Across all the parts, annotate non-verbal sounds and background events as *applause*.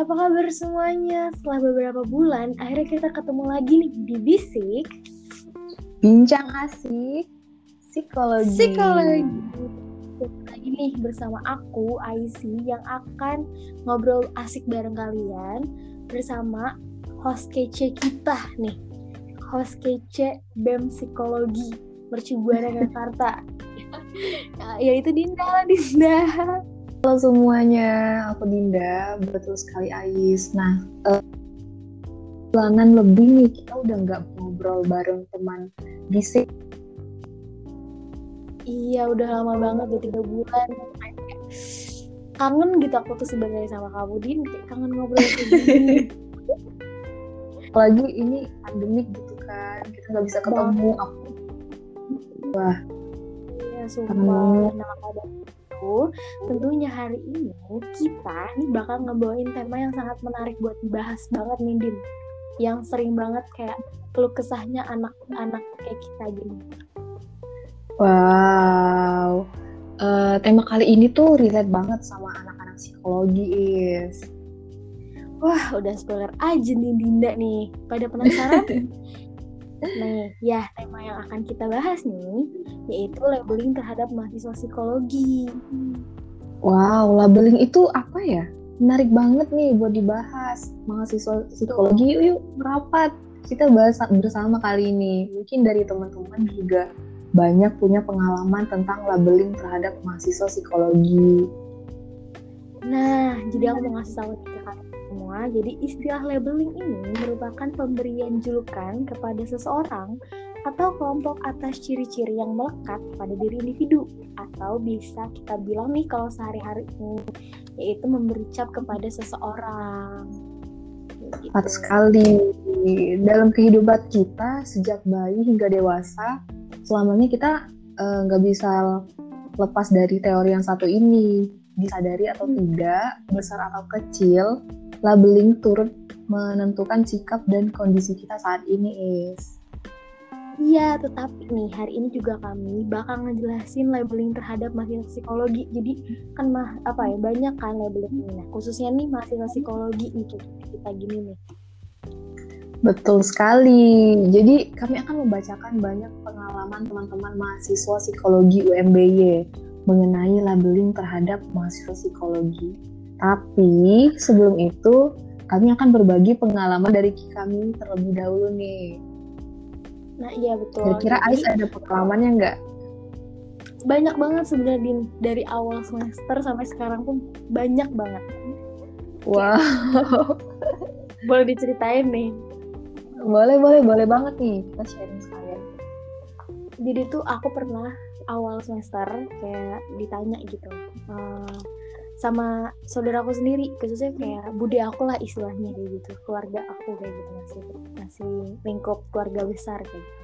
apa kabar semuanya? Setelah beberapa bulan, akhirnya kita ketemu lagi nih di Bisik. Bincang asik, psikologi. Psikologi. Lagi nih bersama aku, Aisy, yang akan ngobrol asik bareng kalian bersama host kece kita nih. Host kece BEM Psikologi, Mercubuana Jakarta. *laughs* Yaitu Dinda, Dinda. Halo semuanya, aku Dinda, betul sekali Ais. Nah, uh, lebih nih kita udah nggak ngobrol bareng teman bisik. Iya, udah lama banget, udah tiga bulan. Kangen gitu aku tuh sebenarnya sama kamu, Din. Kayak kangen ngobrol kayak gini. *laughs* Apalagi ini pandemik gitu kan, kita nggak bisa ketemu. Aku, wah. Iya, sumpah. Nah, itu tentunya hari ini kita nih bakal ngebawain tema yang sangat menarik buat dibahas banget nih Din yang sering banget kayak keluh kesahnya anak-anak kayak kita gini. Wow. Uh, tema kali ini tuh relate banget sama anak-anak psikologi is. Wah udah spoiler aja nih Dinda nih. Pada penasaran *laughs* Nih, ya tema yang akan kita bahas nih yaitu labeling terhadap mahasiswa psikologi. Wow, labeling itu apa ya? Menarik banget nih buat dibahas. Mahasiswa psikologi yuk, yuk merapat. Kita bahas bersama kali ini. Mungkin dari teman-teman juga banyak punya pengalaman tentang labeling terhadap mahasiswa psikologi. Nah, jadi aku mau ngasih tahu ke semua, jadi istilah labeling ini merupakan pemberian julukan kepada seseorang atau kelompok atas ciri-ciri yang melekat pada diri individu atau bisa kita bilang nih kalau sehari-hari ini yaitu memberi cap kepada seseorang. Gitu. sekali. Dalam kehidupan kita sejak bayi hingga dewasa, selamanya kita eh, nggak uh, bisa lepas dari teori yang satu ini disadari atau hmm. tidak, besar atau kecil, labeling turut menentukan sikap dan kondisi kita saat ini is. Iya, tetapi nih hari ini juga kami bakal ngejelasin labeling terhadap mahasiswa psikologi. Jadi kan mah apa ya banyak kan labeling ini. Nah, khususnya nih mahasiswa psikologi nih kita, kita gini nih. Betul sekali. Jadi kami akan membacakan banyak pengalaman teman-teman mahasiswa psikologi UMBY mengenai labeling terhadap mahasiswa psikologi. Tapi sebelum itu, kami akan berbagi pengalaman dari kami terlebih dahulu nih. Nah iya betul. Kira-kira Ais ada pengalamannya nggak? Banyak banget sebenarnya dari awal semester sampai sekarang pun banyak banget. Wow. *laughs* boleh diceritain nih? Boleh, boleh, boleh banget nih. Kita sharing sekalian. Jadi tuh aku pernah awal semester kayak ditanya gitu. Uh, sama saudaraku sendiri khususnya kayak budi aku lah istilahnya kayak gitu. Keluarga aku kayak gitu masih masih lingkup keluarga besar kayak gitu.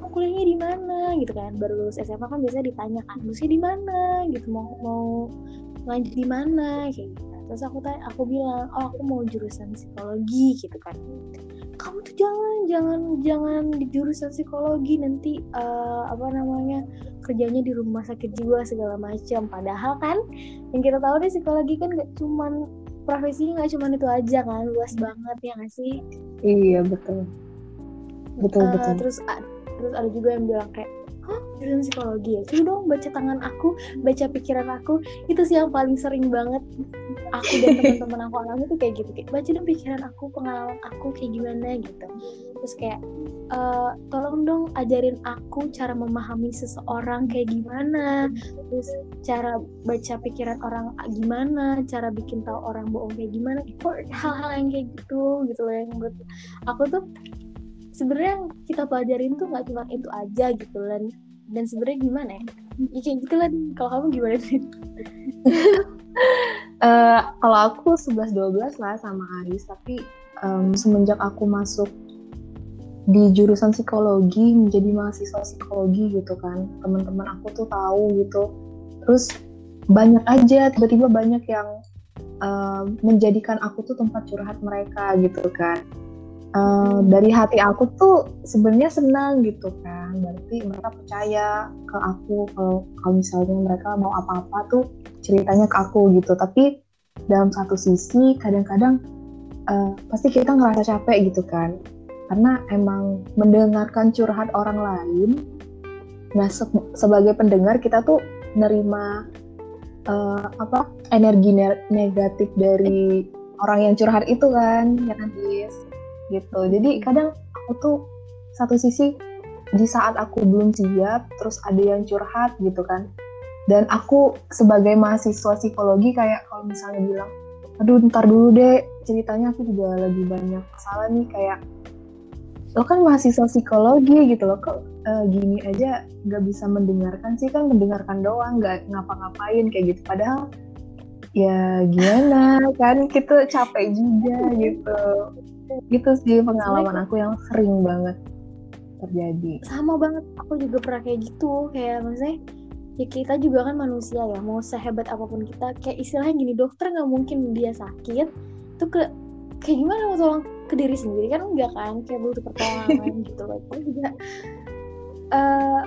Mau kuliahnya di mana? Gitu kan. Baru lulus SMA kan biasanya ditanya kan lulusnya di mana? Gitu mau mau lanjut di mana? Kayak gitu terus aku tanya aku bilang oh aku mau jurusan psikologi gitu kan. Kamu tuh jangan jangan jangan di jurusan psikologi nanti uh, apa namanya kerjanya di rumah sakit jiwa segala macam. Padahal kan yang kita tahu deh psikologi kan gak cuman profesinya nggak cuman itu aja kan luas banget ya nggak sih? Iya betul. Betul uh, betul. terus terus ada juga yang bilang kayak jurusan psikologi ya? Coba dong baca tangan aku, baca pikiran aku. Itu sih yang paling sering banget aku dan *laughs* teman-teman aku alami tuh kayak gitu. Kayak baca dong pikiran aku, pengalaman aku kayak gimana gitu. Terus kayak e, tolong dong ajarin aku cara memahami seseorang kayak gimana. Terus cara baca pikiran orang gimana, cara bikin tahu orang bohong kayak gimana. Hal-hal yang kayak gitu gitu loh yang menurut aku tuh sebenarnya kita pelajarin tuh nggak cuma itu aja gitu dan dan sebenarnya gimana ya? ya kayak gitu lah kalau kamu gimana sih *laughs* uh, kalau aku 11-12 lah sama Aris. Tapi um, semenjak aku masuk di jurusan psikologi menjadi mahasiswa psikologi gitu kan. Teman-teman aku tuh tahu gitu. Terus banyak aja tiba-tiba banyak yang uh, menjadikan aku tuh tempat curhat mereka gitu kan uh, dari hati aku tuh sebenarnya senang gitu kan. Berarti mereka percaya ke aku kalau kalau misalnya mereka mau apa-apa tuh ceritanya ke aku gitu. Tapi dalam satu sisi kadang-kadang uh, pasti kita ngerasa capek gitu kan. Karena emang mendengarkan curhat orang lain nah se sebagai pendengar kita tuh nerima uh, apa energi ne negatif dari orang yang curhat itu kan ya kan Is gitu. Jadi kadang aku tuh satu sisi di saat aku belum siap terus ada yang curhat gitu kan. Dan aku sebagai mahasiswa psikologi kayak kalau misalnya bilang aduh ntar dulu deh ceritanya aku juga lagi banyak salah nih kayak lo kan mahasiswa psikologi gitu loh kok uh, gini aja nggak bisa mendengarkan sih kan mendengarkan doang nggak ngapa-ngapain kayak gitu. Padahal ya gimana kan kita capek juga *laughs* gitu gitu sih pengalaman aku yang sering banget terjadi. Sama banget aku juga pernah kayak gitu. Kayak maksudnya ya kita juga kan manusia ya mau sehebat apa pun kita. Kayak istilahnya gini dokter nggak mungkin dia sakit tuh ke kayak gimana mau tolong ke diri sendiri? Kan enggak kan kayak butuh pertolongan *laughs* gitu loh. Itu juga uh,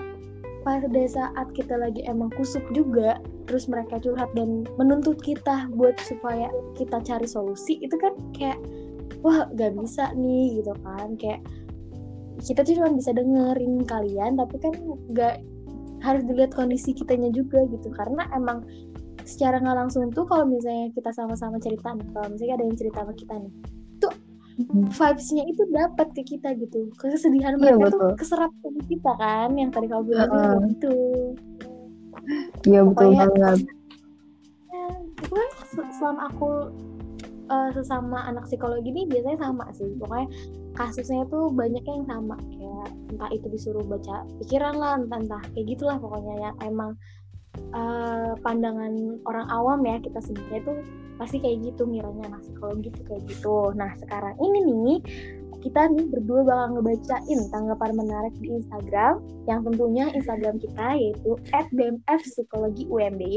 pada saat kita lagi emang kusuk juga terus mereka curhat dan menuntut kita buat supaya kita cari solusi itu kan kayak wah gak bisa nih gitu kan. Kayak kita cuma bisa dengerin kalian tapi kan gak harus dilihat kondisi kitanya juga gitu. Karena emang secara nggak langsung tuh kalau misalnya kita sama-sama cerita nih kalau misalnya ada yang cerita sama kita nih tuh vibesnya itu dapat ke kita gitu. Kesedihan iya, mereka tuh keserap ke kita kan yang tadi kau bilang uh, gitu. Iya betul banget. ya, itu kan selama aku uh, sesama anak psikologi ini biasanya sama sih. Pokoknya kasusnya tuh banyak yang sama. Kayak entah itu disuruh baca pikiran lah entah entah kayak gitulah pokoknya yang emang uh, pandangan orang awam ya kita sebenarnya tuh pasti kayak gitu ngiranya anak psikologi tuh kayak gitu. Nah sekarang ini nih kita nih berdua bakal ngebacain tanggapan menarik di Instagram yang tentunya Instagram kita yaitu @bmfpsikologi_umby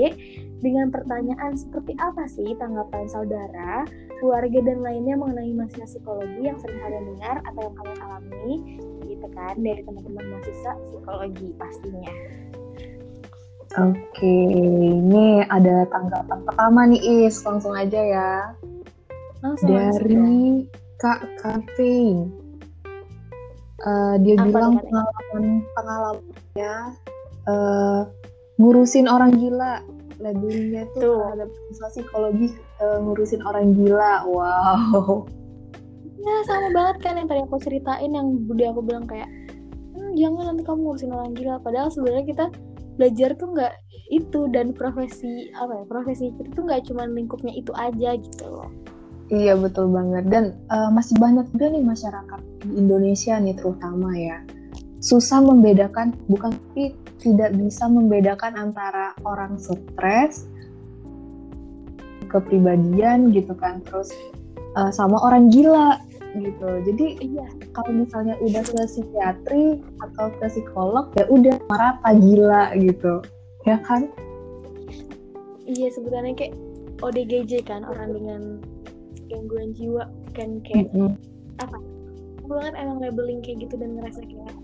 dengan pertanyaan seperti apa sih tanggapan saudara, keluarga dan lainnya mengenai masalah psikologi yang sering kalian dengar atau yang kalian alami gitu kan dari teman-teman mahasiswa psikologi pastinya. Oke, ini ada tanggapan pertama nih Is, langsung aja ya. Langsung Dari langsung Kak Kavin. Uh, dia Apa bilang pengalaman pengalamannya uh, ngurusin orang gila. Labelingnya itu terhadap psikologi uh, ngurusin orang gila. Wow. Ya sama banget kan yang tadi aku ceritain yang budi aku bilang kayak hm, jangan nanti kamu ngurusin orang gila. Padahal sebenarnya kita belajar tuh nggak itu dan profesi apa ya profesi kita tuh nggak cuma lingkupnya itu aja gitu loh Iya betul banget. Dan uh, masih banyak juga nih masyarakat di Indonesia nih terutama ya. Susah membedakan bukan tapi tidak bisa membedakan antara orang stres kepribadian gitu kan terus uh, sama orang gila gitu. Jadi iya kalau misalnya udah ke psikiatri atau ke psikolog ya udah merata gila gitu. Ya kan? Iya sebenarnya kayak ODGJ kan orang dengan gangguan jiwa kan kayak mm -hmm. apa banget emang labeling kayak gitu dan ngerasa kayak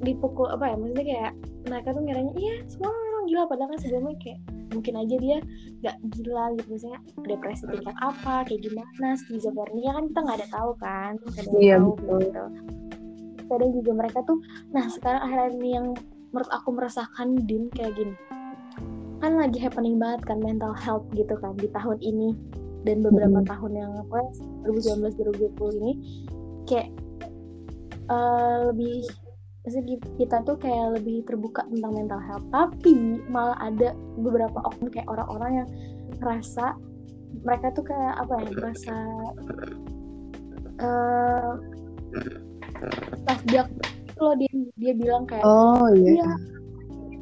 dipukul apa ya maksudnya kayak mereka tuh ngiranya iya semua orang gila padahal kan sebelumnya kayak mungkin aja dia nggak gila gitu misalnya depresi tingkat apa kayak gimana skizofrenia kan kita nggak ada tahu kan ada iya, tahu betul. gitu kadang juga mereka tuh nah sekarang akhirnya ini yang menurut aku merasakan din kayak gini kan lagi happening banget kan mental health gitu kan di tahun ini dan beberapa hmm. tahun yang apa 2019 2020 ini kayak uh, lebih kita tuh kayak lebih terbuka tentang mental health. Tapi malah ada beberapa oknum kayak orang-orang yang ngerasa mereka tuh kayak apa ya merasa uh, pas dia lo dia dia bilang kayak oh iya. Yeah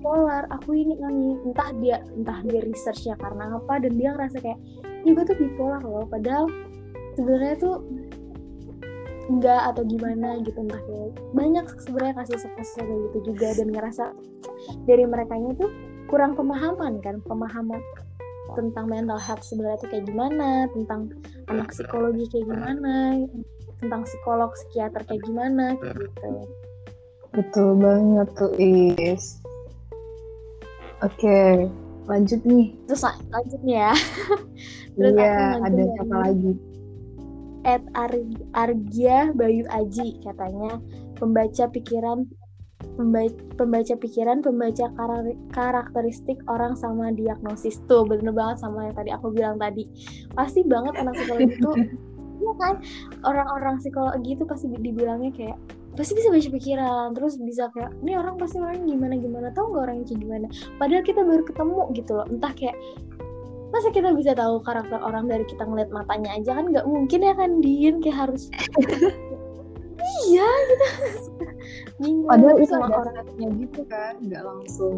bipolar aku ini ini. Entah dia entah dia researchnya karena apa dan dia ngerasa kayak ya gue tuh bipolar loh. Padahal sebenarnya tuh enggak atau gimana gitu entah kayak banyak sebenarnya kasus kasus kayak gitu juga. Dan ngerasa dari mereka itu kurang pemahaman kan. Pemahaman tentang mental health sebenarnya tuh kayak gimana tentang anak psikologi kayak gimana tentang psikolog psikiater kayak gimana gitu. Betul banget tuh is. Oke, lanjut nih. Terus lan- lanjut nih ya. *laughs* Iya Terus lanjut ada dari- siapa lagi? Ed Ar- Argia Bayu Aji katanya. Pembaca pikiran pembaca, pembaca pikiran pembaca kara- karakteristik orang sama diagnosis. Tuh bener banget sama yang tadi aku bilang tadi. Pasti banget anak psikologi itu *laughs* iya kan? Orang-orang psikologi itu pasti dibilangnya kayak pasti bisa baca pikiran terus bisa kayak ini orang pasti orang gimana gimana tau nggak orangnya kayak gimana? Padahal kita baru ketemu gitu loh entah kayak masa kita bisa tahu karakter orang dari kita ngeliat matanya aja? Kan nggak mungkin ya kan Din kayak harus *laughs* iya gitu. Bingung padahal Tapi itu sama ada orang. stepnya gitu kan nggak langsung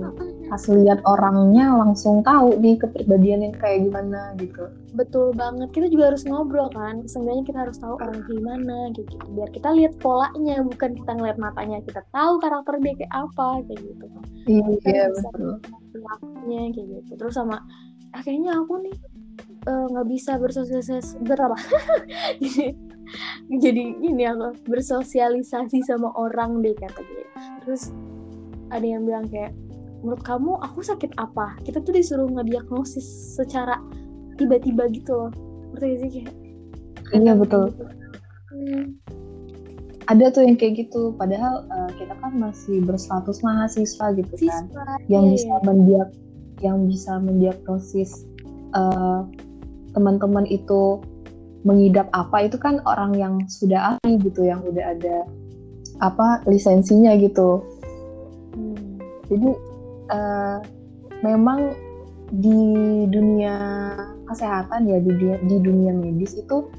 pas lihat orangnya langsung tahu nih kepribadiannya kayak gimana gitu. Betul banget kita juga harus ngobrol kan. Seenggaknya kita harus tahu orang gimana gitu. Biar kita lihat polanya bukan kita ngeliat matanya. Kita tahu karakter dia kayak apa kayak gitu kan. Kita iya bisa betul. perilakunya kayak gitu. Terus sama ah, kayaknya aku nih eh, nggak bisa bersosialisasi berapa *laughs* jadi jadi ini aku bersosialisasi sama orang deh kata dia. Terus ada yang bilang kayak menurut kamu aku sakit apa? Kita tuh disuruh ngediagnosis secara tiba-tiba gitu loh. Ngerti gak sih kayak? Iya betul. hmm, ada tuh yang kayak gitu. Padahal eh, kita kan masih berstatus mahasiswa gitu kan. Siswa yang iya, bisa iya. mendiag yang bisa mendiagnosis eh, teman-teman itu mengidap apa itu kan orang yang sudah ahli gitu yang udah ada apa lisensinya gitu Hmm. jadi eh, memang di dunia kesehatan ya di dunia, di dunia medis itu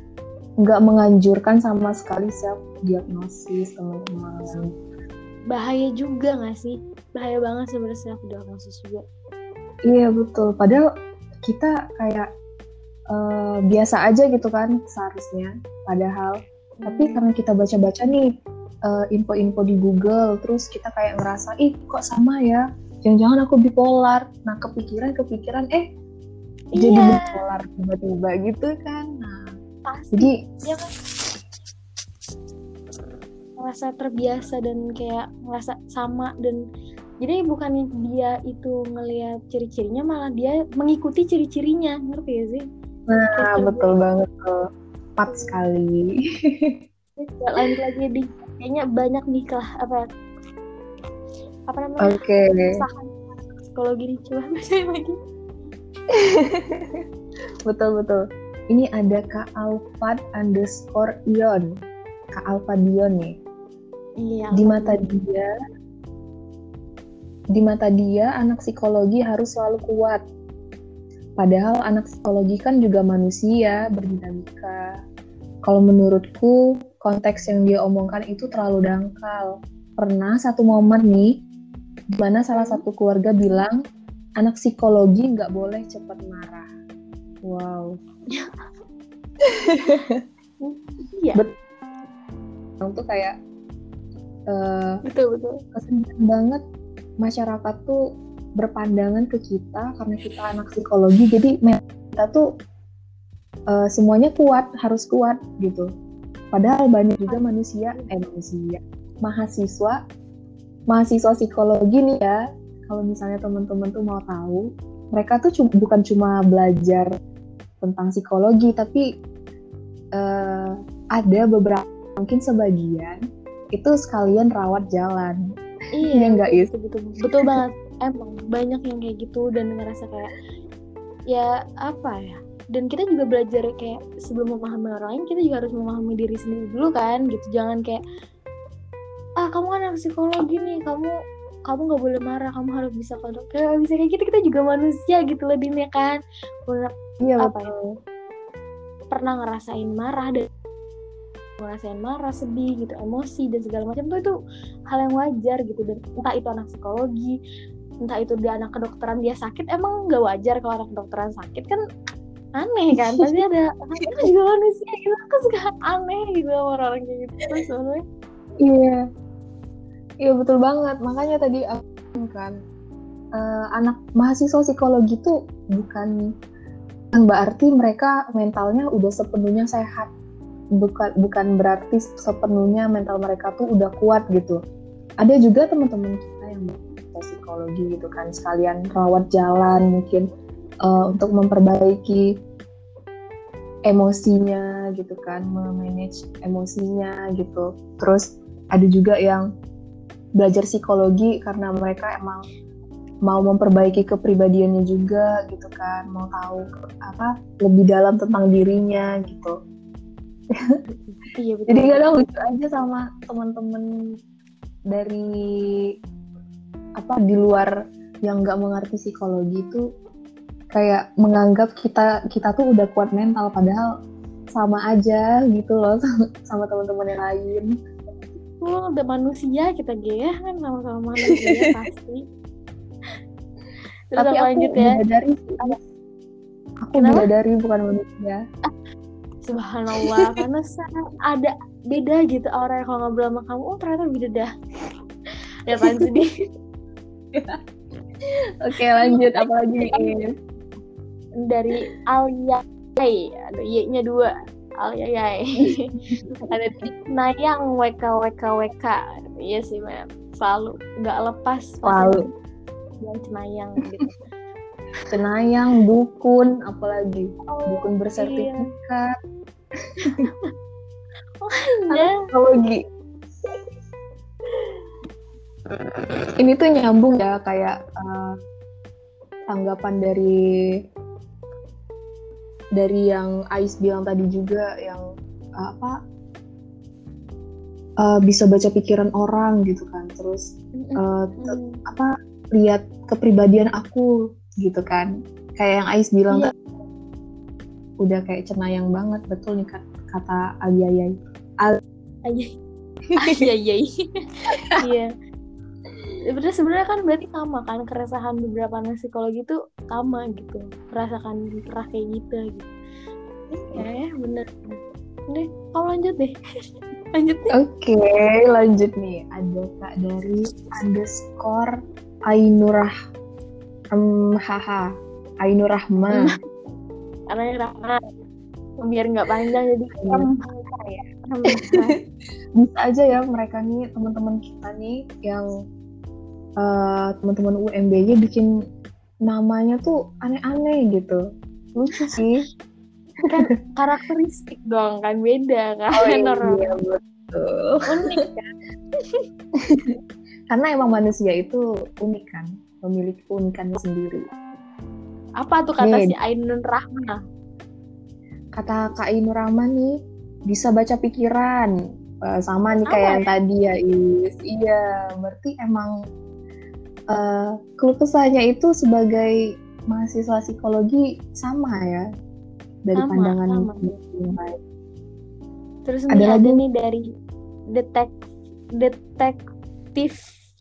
nggak menganjurkan sama sekali self diagnosis teman-teman bahaya juga gak sih bahaya banget sebenarnya self diagnosis juga Iya betul. Padahal kita kayak eh, biasa aja gitu kan seharusnya. Padahal tapi karena kita baca-baca nih eh, info-info di Google, terus kita kayak ngerasa ih kok sama ya. Jangan-jangan aku bipolar. Nah kepikiran kepikiran eh jadi iya bipolar tiba-tiba gitu kan. Nah pasti jadi ya kan ngerasa terbiasa dan kayak ngerasa sama dan jadi bukannya dia itu ngelihat ciri-cirinya malah dia mengikuti ciri-cirinya ngerti ya sih nah Terus betul banget tuh. Tepat sekali. Lanjut lagi di kayaknya banyak nih lah apa apa namanya? Oke. kesahan psikologi nih coba bacain lagi. Betul betul. Ini ada kak Alfad underscore Ion. Kak Alfad Ion nih. Iya. Di mata dia di mata dia anak psikologi harus selalu kuat padahal anak psikologi kan juga manusia berdinamika. Kalau menurutku konteks yang dia omongkan itu terlalu dangkal. Pernah satu momen nih di mana salah satu keluarga bilang anak psikologi nggak boleh cepat marah. Wow. Iya. Bet- itu kayak eh, betul betul. kesedihan banget. Masyarakat tuh berpandangan ke kita karena kita anak psikologi jadi kita tuh eh, semuanya kuat harus kuat gitu. Padahal banyak juga manusia eh manusia mahasiswa mahasiswa psikologi nih ya. Kalau misalnya teman-teman tuh mau tahu mereka tuh cu- bukan cuma belajar tentang psikologi tapi eh, ada beberapa mungkin sebagian itu sekalian rawat jalan. Iya. Iya nggak, Is? betul, betul betul banget emang banyak yang kayak gitu dan ngerasa kayak ya apa ya dan kita juga belajar kayak sebelum memahami orang lain kita juga harus memahami diri sendiri dulu kan gitu. Jangan kayak ah kamu kan anak psikologi nih kamu kamu nggak boleh marah kamu harus bisa kontrol kayak bisa kayak gitu kita juga manusia gitu loh Din ya kan? Bener- iya Apa betul. pernah ngerasain marah dan ngerasain marah sedih gitu emosi dan segala macam tuh itu hal yang wajar gitu. Dan entah itu anak psikologi entah itu dia anak kedokteran dia sakit emang nggak wajar kalau anak kedokteran sakit kan aneh kan *laughs* pasti ada kita juga manusia gitu kan suka aneh gitu orang-orang kayak gitu sebenarnya Iya, iya betul banget. Makanya tadi aku kan eh, anak mahasiswa psikologi itu bukan bukan berarti mereka mentalnya udah sepenuhnya sehat. Bukan bukan berarti sepenuhnya mental mereka tuh udah kuat gitu. Ada juga teman-teman kita yang psikologi gitu kan sekalian rawat jalan mungkin uh, untuk memperbaiki emosinya gitu kan memanage emosinya gitu terus ada juga yang belajar psikologi karena mereka emang mau memperbaiki kepribadiannya juga gitu kan mau tahu apa lebih dalam tentang dirinya gitu iya betul. jadi kadang lucu aja sama teman-teman dari apa di luar yang nggak mengerti psikologi itu kayak menganggap kita kita tuh udah kuat mental padahal sama aja gitu loh sama, *laughs* sama teman-teman yang lain. Oh, udah manusia kita ya kan sama-sama *laughs* manusia pasti. Terus Tapi aku lanjut ya. dari aku dari bukan manusia. Subhanallah, *laughs* karena ada beda gitu orang yang kalau ngobrol sama kamu, oh ternyata beda dah. ya pan sedih. *laughs* Oke lanjut, apa lagi nih? dari Alia ada Y-nya dua. Alia *laughs* ada Nayang WK WK WK iya sih mem. Selalu nggak lepas. Selalu. Yang cenayang gitu *laughs* cenayang dukun apalagi? Oh, dukun bersertifikat. iya. oh, iya. psikologi ini tuh nyambung ya kayak uh, tanggapan dari dari yang Ais bilang tadi juga yang apa uh, bisa baca pikiran orang gitu kan. Terus uh, apa lihat kepribadian aku gitu kan. Kayak yang Ais bilang yeah. udah kayak cenayang banget betul nih kata Ayayay Al Ayayay *laughs* *laughs* iya sebenarnya sebenarnya kan berarti sama kan keresahan beberapa anak psikologi itu sama gitu. Merasakan kerah kayak gitu gitu. Ya bener. Deh kamu lanjut deh. *laughs* Lanjut deh. Oke okay, lanjut nih. Ada kak dari underscore Ainurah um, haha Ainur Rahma Ainur Rahma biar nggak panjang jadi. Ya. *laughs* bisa aja ya mereka nih teman-teman kita nih yang uh, teman-teman UMBY bikin namanya tuh aneh-aneh gitu. Lucu sih. Kan karakteristik dong kan beda kan oh, iya, iya betul. Unik kan? *laughs* Karena emang manusia itu unik kan memiliki keunikannya sendiri. Apa tuh kata nih, si Ainun Rahma? Kata Kak Ainun Rahma nih bisa baca pikiran. Uh, sama nih kayak yang ya? tadi ya Is. Iya berarti emang uh, keluh kesahnya itu sebagai mahasiswa psikologi sama ya dari sama, pandangan sama. yang lain. Terus ada nih lagi? nih dari detek detektif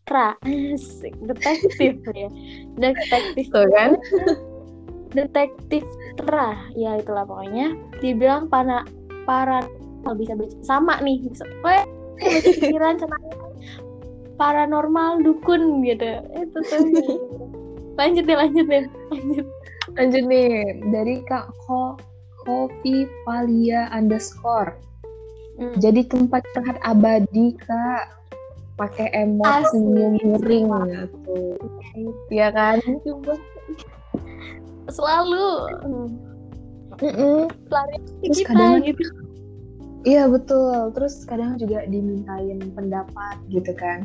tra *laughs* detektif ya. Detektif Tuh kan? Detektif tra ya itulah pokoknya. Dibilang para para bisa baca sama nih. Baca pikiran paranormal dukun gitu. Itu tuh. *laughs* Lanjut deh lanjut deh. Lanjut. Lanjut nih dari kak Ko Kopi Palia underscore. Hmm. jadi tempat curhat abadi kak. Pakai emot senyum miring gitu ya kan? Selalu. Mm -mm. terus kita kadang gitu. Iya betul. Terus kadang juga dimintain pendapat gitu kan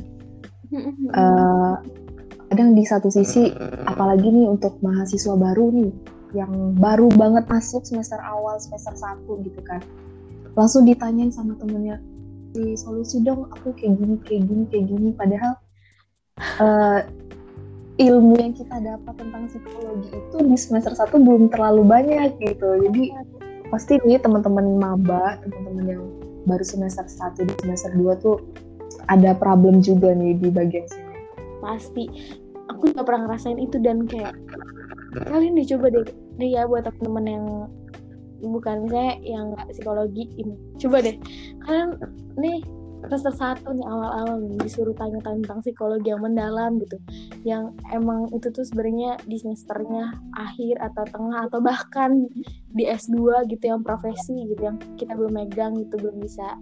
uh, kadang di satu sisi apalagi nih untuk mahasiswa baru nih yang baru banget masuk semester awal semester satu gitu kan. Langsung ditanyain sama temennya di solusi dong aku kayak gini kayak gini kayak gini. Padahal uh, ilmu yang kita dapat tentang psikologi itu di semester satu belum terlalu banyak gitu. Jadi pasti nih teman-teman maba teman-teman yang baru semester satu di semester dua tuh ada problem juga nih di bagian sini. Pasti. Aku juga pernah ngerasain itu dan kayak kalian dicoba deh deh ya buat teman-teman yang bukan misalnya yang nggak psikologi ini. Coba deh. Kalian nih semester satu nih awal-awal disuruh tanya tentang psikologi yang mendalam gitu. Yang emang itu tuh sebenarnya di semesternya akhir atau tengah atau bahkan di S2 gitu yang profesi gitu yang kita belum megang gitu belum bisa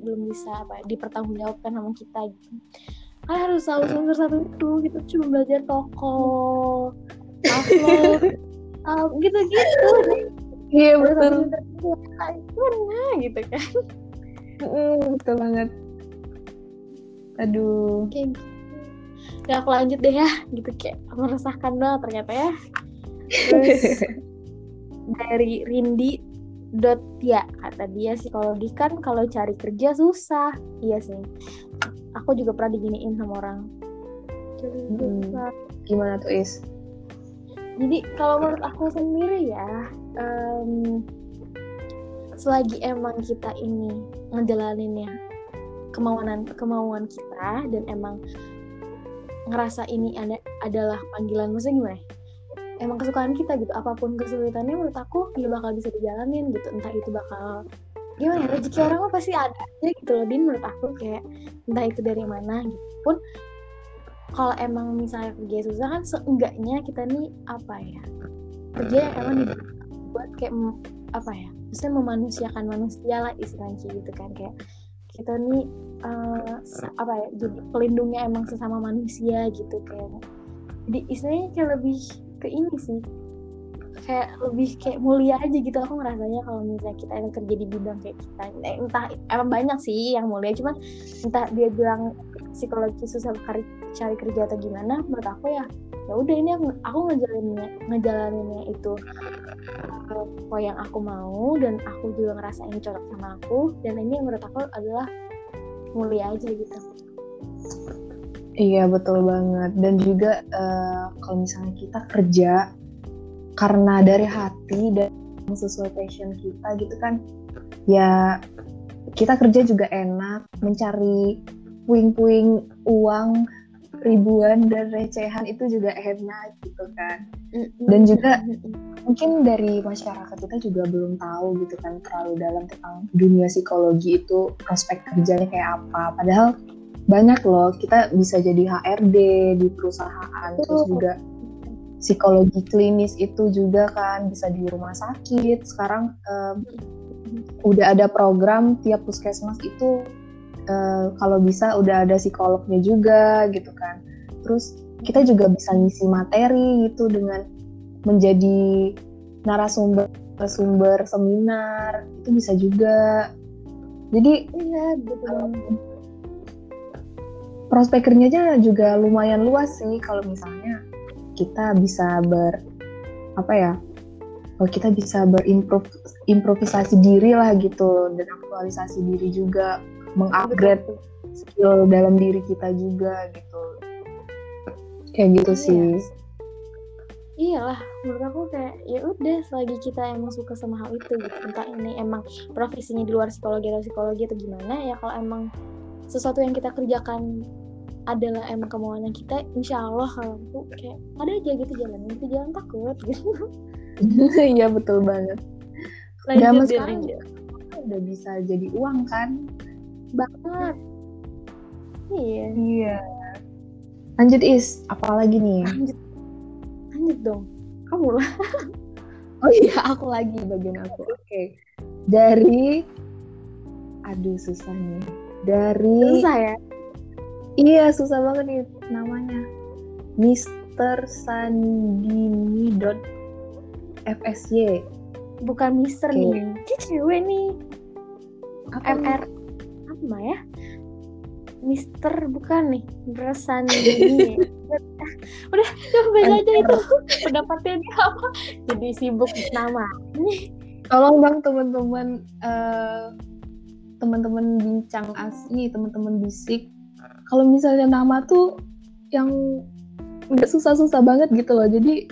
belum bisa apa dipertanggungjawabkan sama kita gitu. Kalian harus tahu semester satu itu kita cuma belajar toko upload um, *laughs* gitu-gitu. Iya betul. "Ah, gimana gitu kan. Mm, betul banget. Aduh. Kayak gitu ya aku lanjut deh ya gitu kayak meresahkan banget ternyata ya. *laughs* Terus dari Rindi dot. Ya kata dia psikologi kan kalau cari kerja susah. Iya sih. Aku juga pernah diginiin sama orang. Hmm. gimana tuh is? Jadi kalau menurut aku sendiri ya em, selagi emang kita ini ngejalaninnya kemauan kemauan kita dan emang ngerasa ini ada adalah panggilan maksudnya gimana? Emang kesukaan kita gitu. Apa pun kesulitannya menurut aku ya bakal bisa dijalanin gitu. Entah itu bakal gimana ya rezeki orang mah pasti ada aja gitu loh din. Menurut aku kayak entah itu dari mana gitu pun. Kalau emang misalnya kerja susah kan seenggaknya kita nih apa ya kerja yang emang dibuat kayak apa ya maksudnya memanusiakan manusia lah istilahnya gitu kan. Kayak kita nih se- apa ya jadi pelindungnya emang sesama manusia gitu kayak jadi istilahnya kayak lebih ke ini sih. Kayak lebih kayak mulia aja gitu aku ngerasanya kalau misalnya kita emang kerja di bidang kayak kita. Eh, entah emang banyak sih yang mulia cuman entah dia bilang psikologi susah cari, cari kerja atau gimana menurut aku ya ya udah ini aku, aku ngejalaninnya ngejalaninnya itu eh, apa yang aku mau dan aku juga ngerasain cocok sama aku dan ini menurut aku adalah mulia aja gitu Iya betul banget. Dan juga eh, kalau misalnya kita kerja karena dari hati dan sesuai passion kita gitu kan ya kita kerja juga enak mencari puing-puing uang ribuan dan recehan itu juga enak gitu kan. Dan juga- mungkin dari masyarakat kita juga belum tahu gitu kan terlalu dalam tentang dunia psikologi itu prospek kerjanya kayak apa. Padahal banyak loh kita bisa jadi HRD di perusahaan terus juga psikologi klinis itu juga kan bisa di rumah sakit. Sekarang em, udah ada program tiap puskesmas itu eh, kalau bisa udah ada psikolognya juga gitu kan. Terus kita juga bisa ngisi materi gitu dengan menjadi narasumber narasumber seminar itu bisa juga. Jadi iya gitu prospek kerjanya juga lumayan luas sih kalau misalnya kita bisa ber apa ya kalau kita bisa berimprov improvisasi diri lah gitu dan aktualisasi diri juga mengupgrade skill dalam diri kita juga gitu. Kayak gitu Iya. sih. Iyalah menurut aku kayak ya udah selagi kita emang suka sama hal itu gitu. Entah ini emang profesinya di luar psikologi atau psikologi atau gimana ya kalau emang sesuatu yang kita kerjakan adalah emang kemauannya kita insya Allah kalau aku kayak ada aja gitu jalan itu jangan takut gitu. *laughs* Iya betul banget. Zaman sekarang lanjut. udah bisa jadi uang kan? Banget. Iya. Iya. Lanjut is. Apalagi nih? Lanjut. Lanjut dong. Kamu lah. *laughs* Oh iya, aku lagi bagian aku. Oke. Dari aduh susah nih. Dari susah ya? Iya, susah banget nih namanya. Mister Sandini dot FSY. bukan Mister Oke. nih dia cewek nih. Apa MR apa ya? Mister bukan nih Bersan ini *laughs* udah coba aja itu. Pendapatnya dia apa? Jadi sibuk nama Tolong bang teman-teman eh, teman-teman bincang asli, teman-teman bisik. Kalau misalnya nama tuh yang nggak susah-susah banget gitu loh. Jadi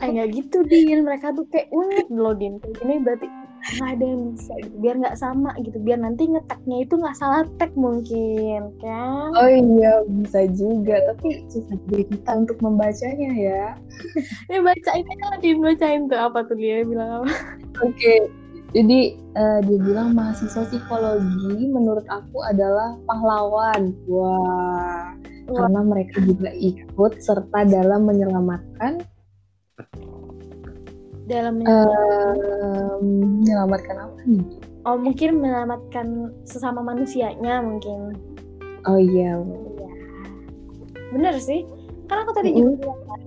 nggak gitu din mereka tuh kayak unik loh din kayak gini berarti nggak ada yang bisa gitu. biar nggak sama gitu biar nanti ngeteknya itu nggak salah tag mungkin kan oh iya bisa juga. Tapi susah juga kita untuk membacanya ya. *laughs* ya bacain aja din bacain tuh apa tuh dia bilang apa Oke, jadi eh, dia bilang mahasiswa psikologi menurut aku adalah pahlawan. Wah, Wah. karena mereka juga ikut serta dalam menyelamatkan dalam em, menyelamatkan apa nih? oh mungkin menyelamatkan sesama manusianya mungkin Oh iya, Iya. bener sih karena aku tadi Mm. juga bilang kan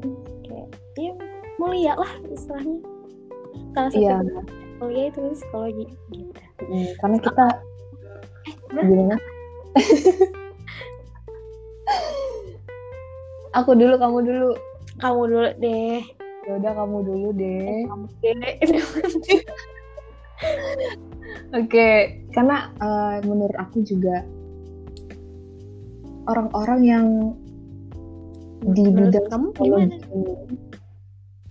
kayak ya mulia lah istilahnya salah satu Iya. Mulia itu psikologi gitu. Mm, karena kita udah. gimana? Aku dulu kamu dulu. Kamu dulu deh. Ya udah kamu dulu deh. Kamu deh. *laughs* Oke, karena eh, menurut aku juga orang-orang yang di Menurut bidang kamu psikologi gimana? ini,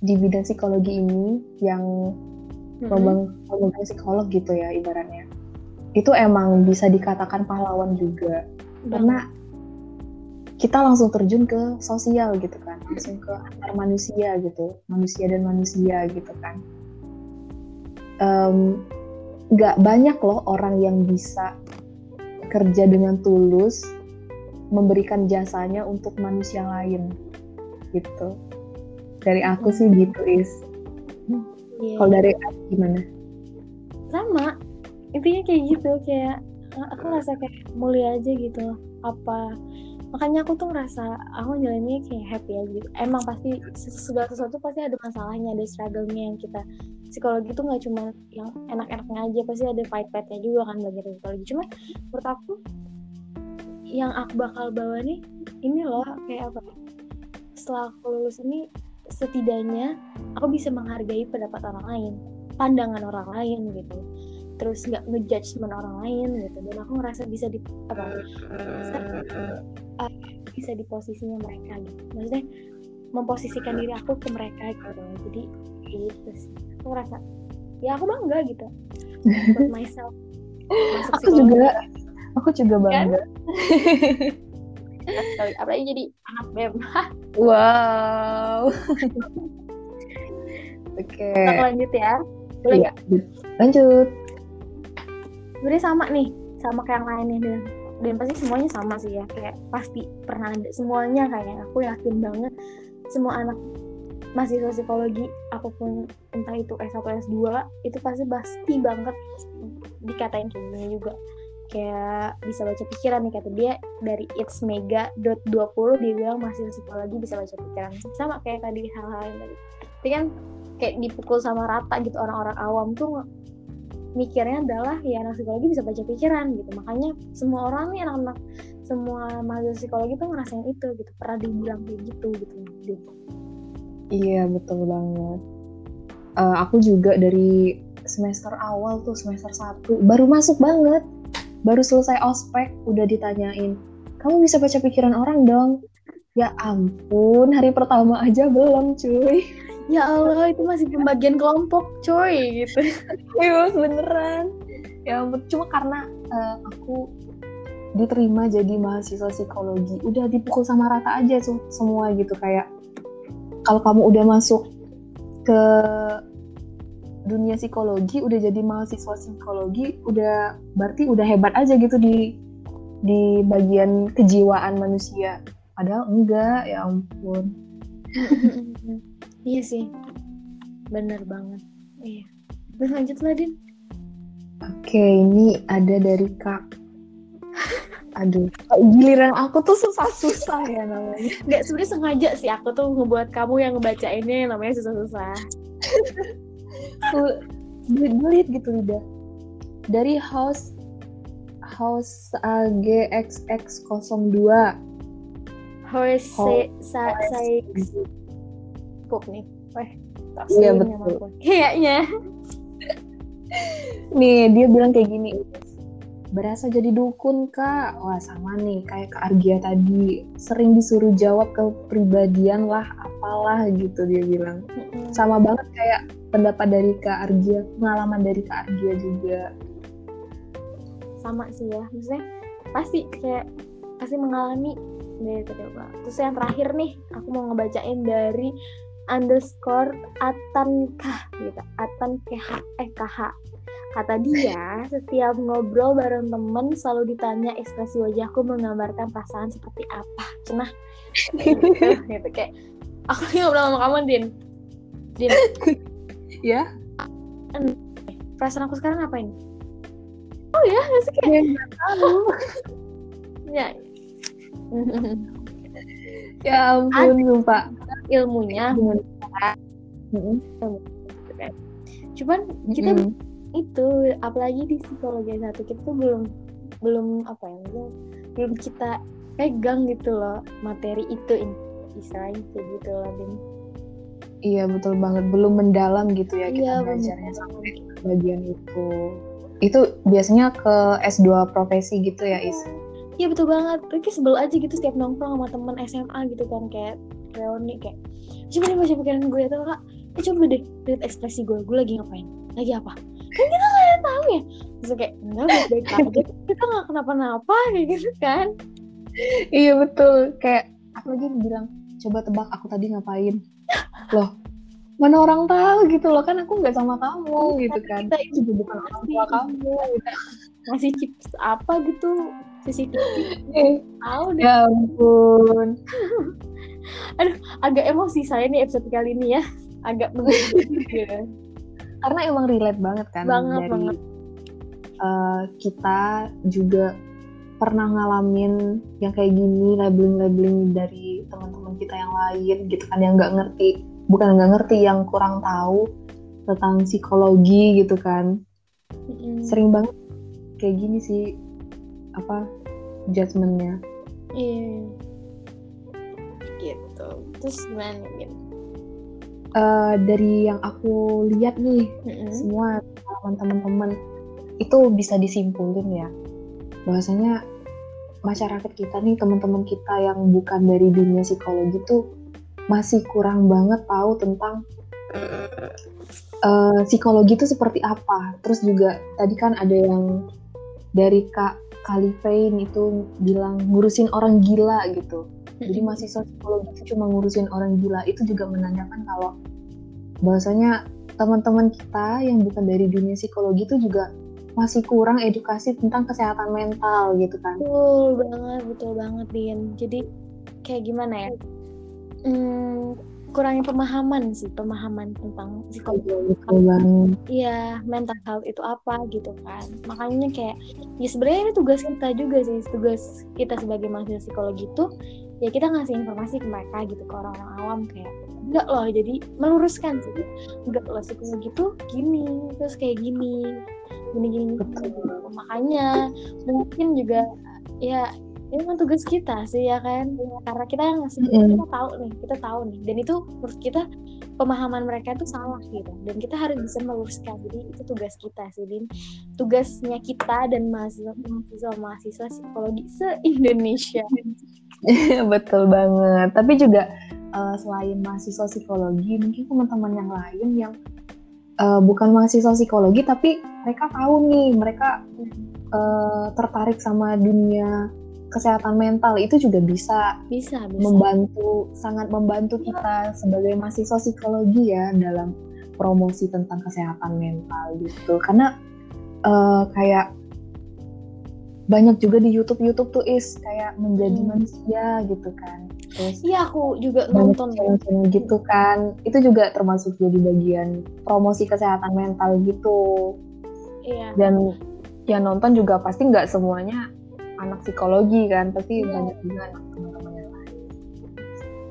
di bidang psikologi ini yang Memegang memegang psikolog gitu ya ibaratnya, itu emang bisa dikatakan pahlawan juga. Karena kita langsung terjun ke sosial gitu kan, langsung ke antar manusia gitu, manusia dan manusia gitu kan. Nggak banyak loh orang yang bisa kerja dengan tulus memberikan jasanya untuk manusia lain gitu. Dari aku sih gitu is Iya. kalau dari aku gimana? Sama. Intinya kayak gitu kayak eh, aku ngerasa kayak mulia aja gitu loh. Apa? Makanya aku tuh ngerasa aku jalannya kayak happy aja gitu. Emang pasti segala sesuatu pasti ada masalahnya ada struggle-nya yang kita psikologi tuh nggak cuma yang enak-enaknya aja pasti ada fight-fightnya juga kan belajar psikologi. Cuma menurut aku yang aku bakal bawa nih ini loh kayak apa? Setelah aku lulus ini setidaknya aku bisa menghargai pendapat orang lain pandangan orang lain gitu. Terus nggak ngejudgement orang lain gitu. Dan aku ngerasa bisa di apa bisa, uh, bisa di posisinya mereka gitu. Maksudnya memposisikan diri aku ke mereka gitu. Jadi gitu sih. Aku ngerasa ya aku bangga gitu. Buat *laughs* myself. Masuk aku juga aku juga bangga *laughs* sekali apalagi jadi anak bem. *laughs* Wow. Oke. Kita lanjut ya. Boleh Iya, lanjut. Sebenarnya sama nih sama kayak yang lainnya dan dan pasti semuanya sama sih ya. Kayak pasti pernah ada semuanya kayak aku yakin banget semua anak mahasiswa psikologi apa pun entah itu S1 S2 itu pasti pasti banget dikatain kayak gini juga kayak bisa baca pikiran nih kata dia dari it's mega dot 20 dia bilang mahasiswa psikologi bisa baca pikiran. Sama kayak tadi hal-hal yang tadi. Tapi kan kayak dipukul sama rata gitu orang-orang awam tuh mikirnya adalah ya anak psikologi bisa baca pikiran gitu. Makanya semua orang nih anak-anak semua mahasiswa psikologi tuh ngerasain itu gitu. Pernah dibilang kayak gitu gitu. Iya betul banget. Eh, aku juga dari semester awal tuh semester 1 baru masuk banget baru selesai ospek udah ditanyain kamu bisa baca pikiran orang dong? Ya ampun hari pertama aja belum cuy. Ya Allah itu masih pembagian kelompok coy gitu. *laughs* Iya beneran. Ya ampun, cuma karena eh, aku diterima jadi mahasiswa psikologi, udah dipukul sama rata aja tuh semua gitu kayak kalau kamu udah masuk ke dunia psikologi, udah jadi mahasiswa psikologi, udah berarti udah hebat aja gitu di di bagian kejiwaan manusia. Padahal enggak, ya ampun. *laughs* iya sih bener banget iya terus lanjut lah Din Oke, ini ada dari Kak. Aduh, giliran aku tuh susah-susah ya namanya. nggak sebenarnya sengaja sih aku tuh ngebuat kamu yang ngebacainnya namanya susah-susah *laughs* Tuh, belit gitu lidah. Dari house house AGXX02. Horse Ho- sa saya pup nih weh Iya, betul. *laughs* kayaknya Nih, dia bilang kayak gini. Berasa jadi dukun, Kak. Wah, sama nih. Kayak Kak Argia tadi. Sering disuruh jawab kepribadian lah, apalah gitu dia bilang. Mm-mm. Sama banget kayak pendapat dari Kak Argia, pengalaman dari Kak Argia juga. sama sih ya maksudnya pasti kayak pasti mengalami dari coba terus yang terakhir nih aku mau ngebacain dari underscore atankah gitu. Atan kh eh kh kata dia *laughs* setiap ngobrol bareng temen selalu ditanya ekspresi wajahku menggambarkan perasaan seperti apa. Cenah *laughs* gitu, gitu kayak aku ngobrol sama kamu din. Din *laughs* Ya? perasaan aku sekarang apa ini? Oh ya nggak sih kayak Dia nggak tahu. ya. Ya ampun lupa. Ilmunya. Cuman kita Mm-mm. itu apalagi di psikologi satu kita tuh belum belum apa ya belum, belum kita pegang gitu loh materi itu in- istilahnya kayak gitu loh. Iya betul banget. Belum mendalam gitu ya kita Iya, belajarnya bener. sampai bagian itu. Itu biasanya ke S2 profesi gitu ya Is? Iya betul banget. Ricky sebel aja gitu setiap nongkrong sama temen SMA gitu kan kayak reuni kayak coba deh baca pikiran gue. Atau kak eh, coba deh lihat ekspresi gue. Gue lagi ngapain? Lagi apa? Kan kita nggak ada tahu ya. Terus kayak enggak baik baik *laughs* aja. Kita nggak kenapa-napa kayak gitu kan. Iya betul. Kayak apalagi bilang coba tebak aku tadi ngapain loh mana orang tahu gitu loh kan aku nggak sama kamu gitu kan kita itu juga bukan orang tua kamu *laughs* gitu. ngasih chips apa gitu CCTV Eh, tahu deh ya ampun *laughs* agak emosi saya nih episode kali ini ya agak *laughs* juga. karena emang relate banget kan Banget, dari banget. eh, kita juga pernah ngalamin yang kayak gini labeling-labeling dari teman-teman kita yang lain gitu kan yang nggak ngerti bukan nggak ngerti yang kurang tahu tentang psikologi gitu kan sering banget kayak gini sih apa judgementnya Iya. Gitu. Terus gimana gitu? Eh, dari yang aku lihat nih Mm-mm. semua teman-teman itu bisa disimpulin ya bahwasanya masyarakat kita nih teman-teman kita yang bukan dari dunia psikologi tuh masih kurang banget tahu tentang eh, psikologi itu seperti apa. Terus juga tadi kan ada yang dari kak Kalifain itu bilang ngurusin orang gila gitu. Jadi mahasiswa psikologi itu cuma ngurusin orang gila. Itu juga menandakan kalau bahwasanya teman-teman kita yang bukan dari dunia psikologi itu juga masih kurang edukasi tentang kesehatan mental gitu kan. Betul banget, betul banget, Din. Jadi kayak gimana ya? Hmm, kurangnya pemahaman sih, pemahaman tentang psikologi. Iya, mental health itu apa gitu kan. Makanya kayak ya sebenarnya ini tugas kita juga sih, tugas kita sebagai mahasiswa psikologi itu ya kita ngasih informasi ke mereka gitu ke orang-orang awam kayak enggak loh jadi meluruskan sih enggak loh psikologi tuh gini terus kayak gini gini gini, gitu. makanya mungkin juga ya ini memang tugas kita sih ya kan? Karena kita ngasih Mm-mm. kita tahu nih kita tahu nih. Dan itu menurut kita pemahaman mereka itu salah gitu. Dan kita harus bisa meluruskan. Jadi itu tugas kita sih Din. Tugasnya kita dan mahasiswa mahasiswa mahasiswa psikologi se Indonesia *laughs* Betul banget. Tapi juga eh, selain mahasiswa psikologi, mungkin teman-teman yang lain yang eh, bukan mahasiswa psikologi tapi mereka tahu nih, mereka eh, tertarik sama dunia kesehatan mental itu juga bisa bisa bisa. membantu sangat membantu kita sebagai mahasiswa psikologi ya dalam promosi tentang kesehatan mental gitu. Karena eh, kayak banyak juga di YouTube YouTube tuh is kayak menjadi Hmm. manusia gitu kan. Terus iya aku juga nonton. channel-channel gitu kan. Itu juga termasuk jadi bagian promosi kesehatan mental gitu. Iya. Dan yang nonton juga pasti nggak semuanya anak psikologi kan pasti Iya. banyak juga anak teman-teman yang lain.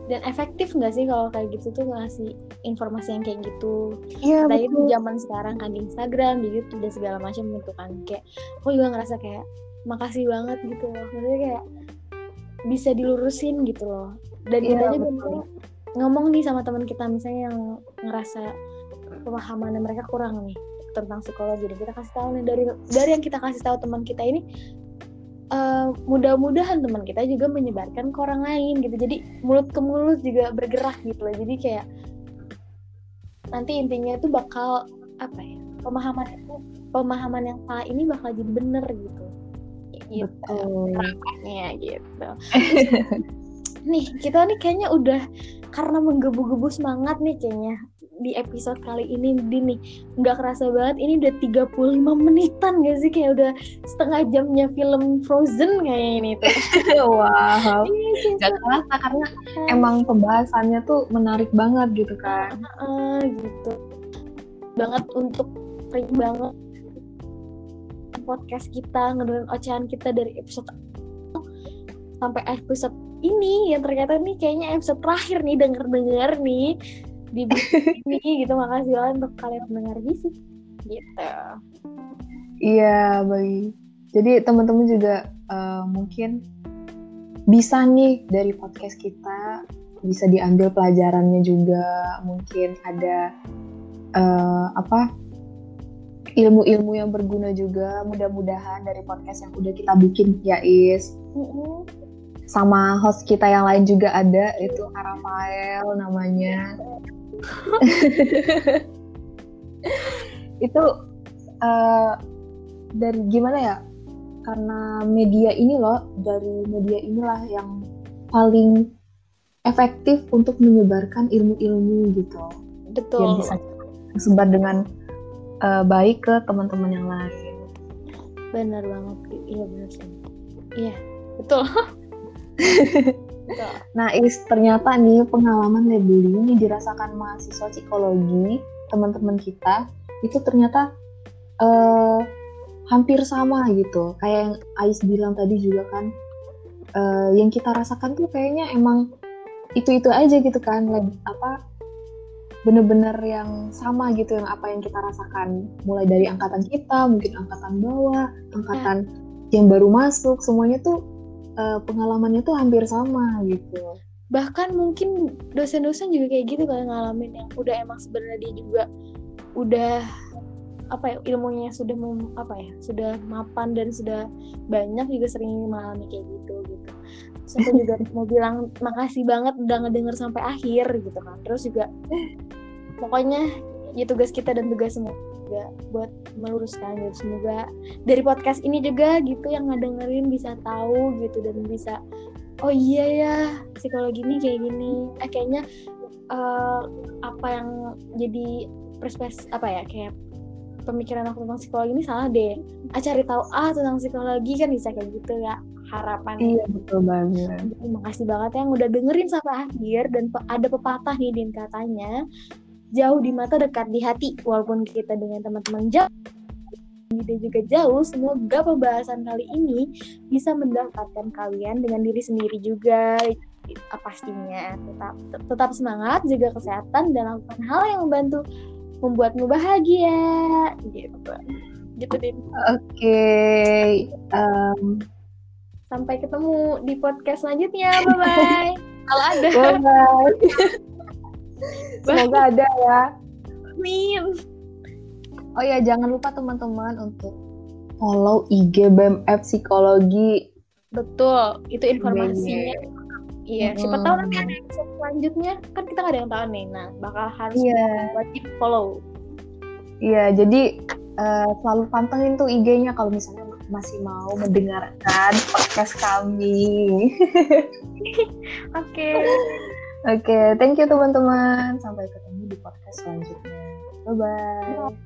Dan efektif nggak sih kalau kayak gitu tuh ngasih informasi yang kayak gitu? Iya Apalagi di zaman sekarang kan di Instagram, di YouTube dan segala macam gitu kan. Kayak aku juga ngerasa kayak makasih banget gitu loh. Maksudnya kayak bisa dilurusin gitu loh. Dan Iya, kita juga ngomong nih sama teman kita misalnya yang ngerasa pemahaman mereka kurang nih tentang psikologi. Dan kita kasih tahu nih dari dari yang kita kasih tahu teman kita ini eh, mudah-mudahan teman kita juga menyebarkan ke orang lain gitu. Jadi mulut ke mulut juga bergerak gitu loh. Jadi kayak nanti intinya itu bakal apa ya pemahaman itu pemahaman yang salah ini bakal jadi bener gitu. Gitu harapannya gitu. *laughs* Nih kita nih kayaknya udah karena menggebu-gebu semangat nih kayaknya di episode kali ini Din nih. Nggak kerasa banget ini udah 35 menitan gak sih? Kayak udah setengah jamnya film Frozen kayak ini tuh. *laughs* Wow. Iya nggak kerasa karena emang pembahasannya tuh menarik banget gitu kan. Eh, gitu. Banget untuk free banget podcast kita ngedengerin ocehan kita dari episode sampai episode ini. Yang ternyata nih kayaknya episode terakhir nih denger-denger nih di ini gitu. Makasih banget untuk kalian mendengar bisik gitu. Iya baik. Jadi teman-teman juga uh, mungkin bisa nih dari podcast kita bisa diambil pelajarannya juga. Mungkin ada uh, apa ilmu-ilmu yang berguna juga. Mudah-mudahan dari podcast yang udah kita bikin ya Is sama host kita yang lain juga ada itu Rafael namanya *laughs* itu uh, dari gimana ya? Karena media ini loh dari media inilah yang paling efektif untuk menyebarkan ilmu-ilmu gitu. Betul. Yang bisa tersebar dengan uh, baik ke teman-teman yang lain. Benar banget. Iya benar sih. Iya betul *laughs* nah is ternyata nih pengalaman labeling yang dirasakan mahasiswa psikologi teman-teman kita itu ternyata uh, hampir sama gitu kayak yang Ais bilang tadi juga kan uh, yang kita rasakan tuh kayaknya emang itu itu aja gitu kan apa bener-bener yang sama gitu yang apa yang kita rasakan mulai dari angkatan kita mungkin angkatan bawah angkatan ya. yang baru masuk semuanya tuh uh, pengalamannya tuh hampir sama gitu. Bahkan mungkin dosen-dosen juga kayak gitu kan ngalamin yang udah emang sebenarnya dia juga udah apa ya ilmunya sudah mem, apa ya sudah mapan dan sudah banyak juga sering mengalami kayak gitu gitu. Saya juga *laughs* mau bilang makasih banget udah ngedenger sampai akhir gitu kan. Terus juga pokoknya ya tugas kita dan tugas semua juga buat meluruskan gitu semoga dari podcast ini juga gitu yang ngedengerin bisa tahu gitu dan bisa oh iya ya psikologi ini kayak gini. Eh kayaknya uh, apa yang jadi perspes apa ya kayak pemikiran aku tentang psikologi ini salah deh. Ah cari tahu ah tentang psikologi kan bisa kayak gitu ya harapan iya betul banget. Terima kasih banget yang udah dengerin sampai akhir dan ada pepatah nih din katanya jauh di mata dekat di hati walaupun kita dengan teman-teman jauh ide juga jauh semoga pembahasan kali ini bisa mendapatkan kalian dengan diri sendiri juga pastinya tetap tetap semangat jaga kesehatan dan lakukan hal yang membantu membuatmu bahagia gitu gitu deh oke okay. um, Sampai ketemu di podcast selanjutnya. Bye bye. *laughs* Kalau ada. Bye bye. *laughs* Semoga ada ya. Amin. Oh ya, jangan lupa teman-teman untuk follow IG BMF Psikologi. Betul, itu informasinya. Iya, siapa tahu nanti ada episode selanjutnya kan kita nggak ada yang tahu nih. Nah, bakal harus yeah. wajib follow. Iya, jadi uh, selalu pantengin tuh IG-nya kalau misalnya masih mau mendengarkan podcast kami. *laughs* *laughs* Oke. Oke, okay, thank you teman-teman. Sampai ketemu di podcast selanjutnya. Bye bye.